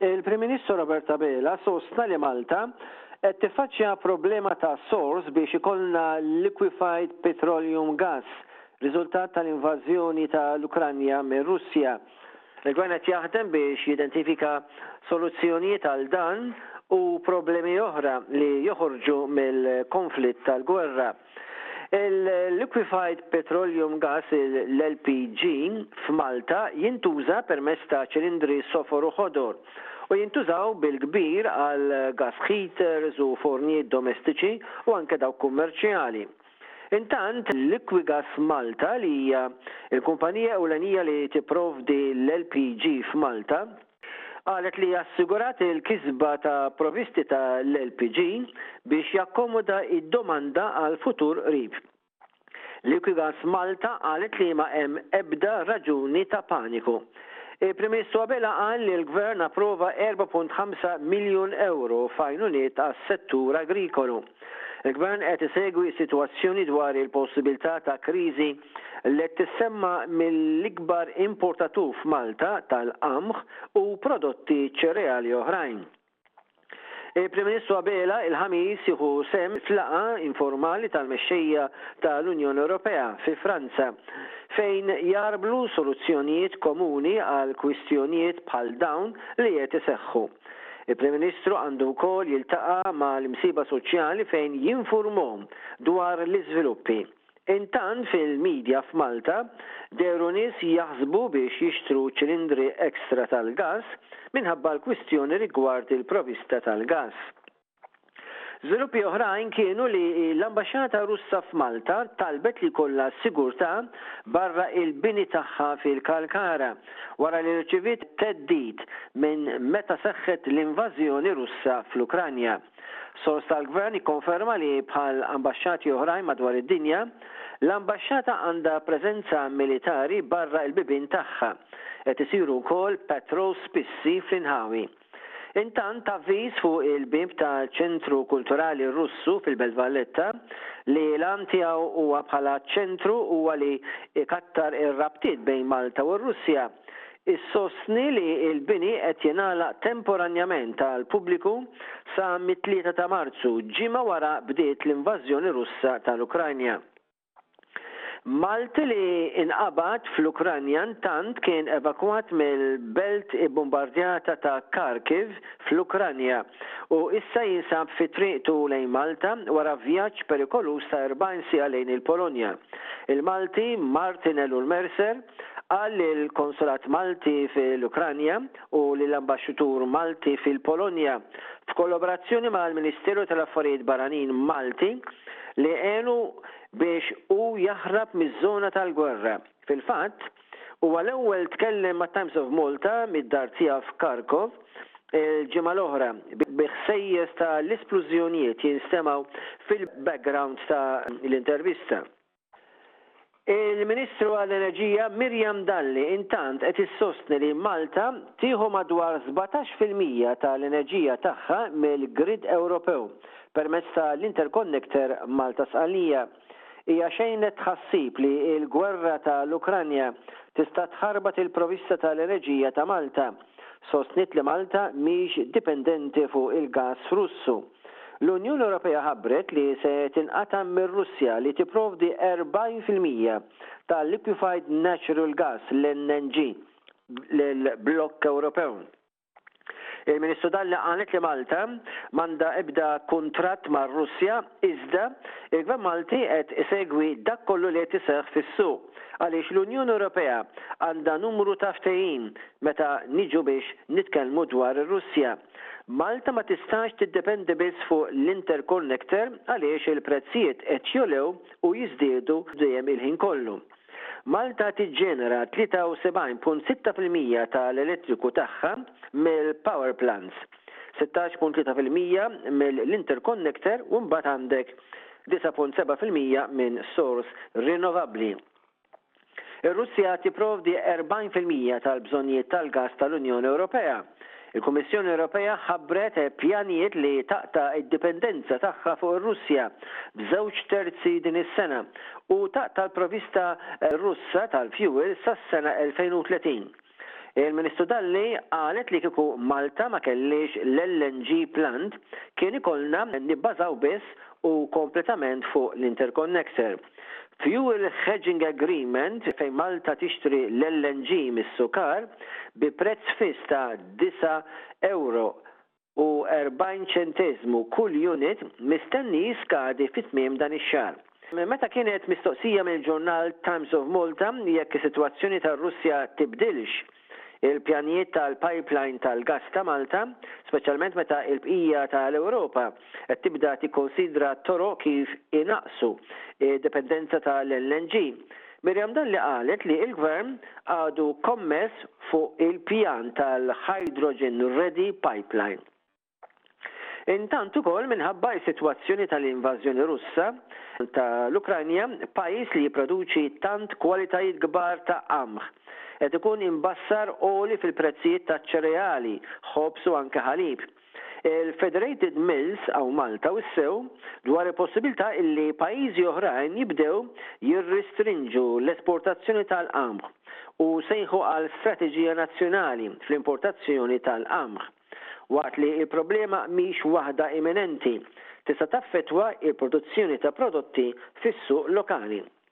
Il-Prim Ministru Robert Abela sostna li Malta qed tiffaċċja problema ta' sors biex ikollna liquefied petroleum gas, riżultat tal-invażjoni ta' l-Ukranja mir-Russja. Il-Gvern qed jaħdem biex jidentifika soluzzjonijiet għal dan u problemi oħra li joħorġu mill-konflitt tal-gwerra. Il-liquefied petroleum gas, l-LPG, f'Malta jintuża permezz ta' ċilindri sofor u ħodor, u jintużaw bil-kbir għal gas heaters u fornijiet domestiċi u anke dawk kummerċjali. Intant, Liquigas Malta, li hija l-kumpanija ewlenija li tipprovdi l-LPG f'Malta, Qalet li assigurat il-kisba ta' provvisti ta' l-LPG biex jakkomoda id-domanda għal futur qrib. Liquigas Malta qalet li ma hemm ebda raġuni ta' paniku. Il-Prim Ministru Abela qal li l-Gvern approva 4.5 miljun ewro f'għajnuniet għas-settur agrikolu. Il-Gvern qed isegwi s-sitwazzjoni dwar il-possibilità ta' kriżi li qed tissemma mill-ikbar importatur f'Malta tal-qamħ u prodotti ċereali oħrajn. Il-Prim Ministru Abela il-Ħamis jieħu sehem f'laqgħa informali tal-mexxejja tal-Unjoni Ewropea fi Franza, fejn jgħarblu soluzzjonijiet komuni għal kwistjonijiet bħal dawn li qed iseħħu. Il-Prim Ministru għandu wkoll jiltaqa' mal-imsieħba soċjali fejn jinfurmhom dwar l-iżviluppi. Intant fil-media f'Malta dehru nies jaħsbu biex jixtru ċilindri extra tal-gass minħabba l-kwistjoni rigward il-provista tal-gass. Żviluppi oħrajn kienu li l-Ambaxxata Russa f'Malta talbet li jkollha s-sigurtà barra l-bini tagħha fil-Kalkara wara li rċiviet theddid minn meta seħħet l-invażjoni Russa fl-Ukranja. Sors tal-Gvern jikkonferma li bħal ambaxxati oħrajn madwar id-dinja, l-ambaxxata għandha preżenza militari barra l-bibien tagħha. Qed isiru wkoll patrols spissi fl-inħawi. Intant, avviż fuq il-bieb ta' Ċentru Kulturali Russu fil-Belt Valletta li l-għan tiegħu huwa bħala ċentru huwa li ikattar ir-rabtiet bejn Malta u r-Russja, issostni li l-bini qed jingħalaq temporanjament għall-pubbliku sa mit-Tlieta ta' Marzu, ġimgħa wara bdiet l-invażjoni Russa tal-Ukrajna. Malti li nqabad fl-Ukrajna ntant kien evakwat mill-belt ibbumbardjata ta' Kharkiv fl-Ukrajna u issa jinsab fi triqtu lejn Malta wara vjaġġ perikoluż ta' 40 siegħa lejn il-Polonja. Il-Malti Martin Ellul Mercer, Qal li l-Konsulat Malti fil-Ukranja u l-Ambaxxutur Malti fil-Polonja, f'kollaborazzjoni mal-Ministeru tal-Affarijiet Barranin Malti, li għenu biex hu jaħrab miż-żona tal-gwerra. Fil-fatt, huwa l-ewwel tkellem mat-Times of Malta mid-dar tiegħu f'Kharkov il-ġimgħa l-oħra, bi ħsejjes ta' l-isplużjonijiet jinstemgħu fil-background ta' l-intervista. Il-Ministru għall-Enerġija Miriam Dalli intant qed issostni li Malta tieħu madwar sbatax fil-mija ta' l-enerġija tagħha mill-grid Ewropew permezz ta' l-interconnector Malta-Sqallija. Hija xejnet tħassib li l-gwerra ta' l-Ukranja tista' tħarbat il-provista ta' l-enerġija ta' Malta. Sostniet li Malta mhix dipendenti fuq il-gass Russu. L-Unjoni Ewropea ħabbret li se tinqata' mir-Russja li tipprovdi 40 fil-mija ta' liquefied natural gas, LNG, lill-blokk Ewropew. Il-Ministru Dalli qalet li Malta m'għandha ebda kuntratt mar-Russja iżda l-Gvern Malti qed isegwi dak kollu li qed iseħħ fis-suq għaliex l-Unjoni Ewropea għandha numru ta' ftehim meta niġu biex nitkellmu dwar ir-Russja. Malta ma tistax tiddependi biss fuq l-interconnector għaliex il-prezzijiet qed jogħlew u jiżdiedu dejjem il-ħin kollu. Malta tiġġenera 73.6 fil-mija ta' l-elettriku tagħha mill-power plants, 16.3 fil-mija mill-interconnector u mbagħad għandek 9.7 fil-mija minn sors rinnovabbli. Ir-Russja tipprovdi 40 fil-mija tal-bżonnijiet tal-gass tal-Unjoni Ewropea. Il-Kummissjoni Ewropea ħabbret pjanijiet li taqta' d-dipendenza tagħha fuq ir-Russja b'żewġ terzi din is-sena u taqta' l-provvista Russa tal-fjuwil sas-sena 2030. Il-Ministru Dalli qalet li kieku Malta ma kellhiex l-LNG plant kien ikollna nibbażaw biss u kompletament fuq l-interconnector. Fuel hedging agreement fejn Malta tixtri l-LNG mis-sukar bi prezz fiss ta' disa' ewro u erbgħin ċenteżmu kull unit mistenni jiskadi fi tmiem dan ix-xahar. Meta kienet mistoqsija mill-ġurnal Times of Malta jekk is-sitwazzjoni tar-Russja tibdilx il-pjanijiet tal-pipeline tal-gass ta' Malta, speċjalment meta l-bqija tal-Ewropa qed tibda tikkunsidra toroq kif inaqqsu d-dipendenza tal-LNG, Miriam Dalli qalet li l-Gvern għadu kommess fuq il-pjan tal-Hydrogen Ready Pipeline. Intant ukoll minħabba s-sitwazzjoni tal-invażjoni Russa tal-Ukrajna, pajjiż li jipproduċi tant kwalitajiet kbar ta' qamħ, qed ikun imbassar għoli fil-prezzijiet taċ-ċereali, ħobż u anke ħalib. Il-Federated Mills hawn Malta wissew dwar il-possibilità illi pajjiżi oħrajn jibdew jirristrinġu l-esportazzjoni tal-qamħ u sejħu għal strateġija nazzjonali fl-importazzjoni tal-qamħ. Waqt li l-problema mhix waħda imminenti, tista' taffettwa l-produzzjoni ta' prodotti fis-suq lokali.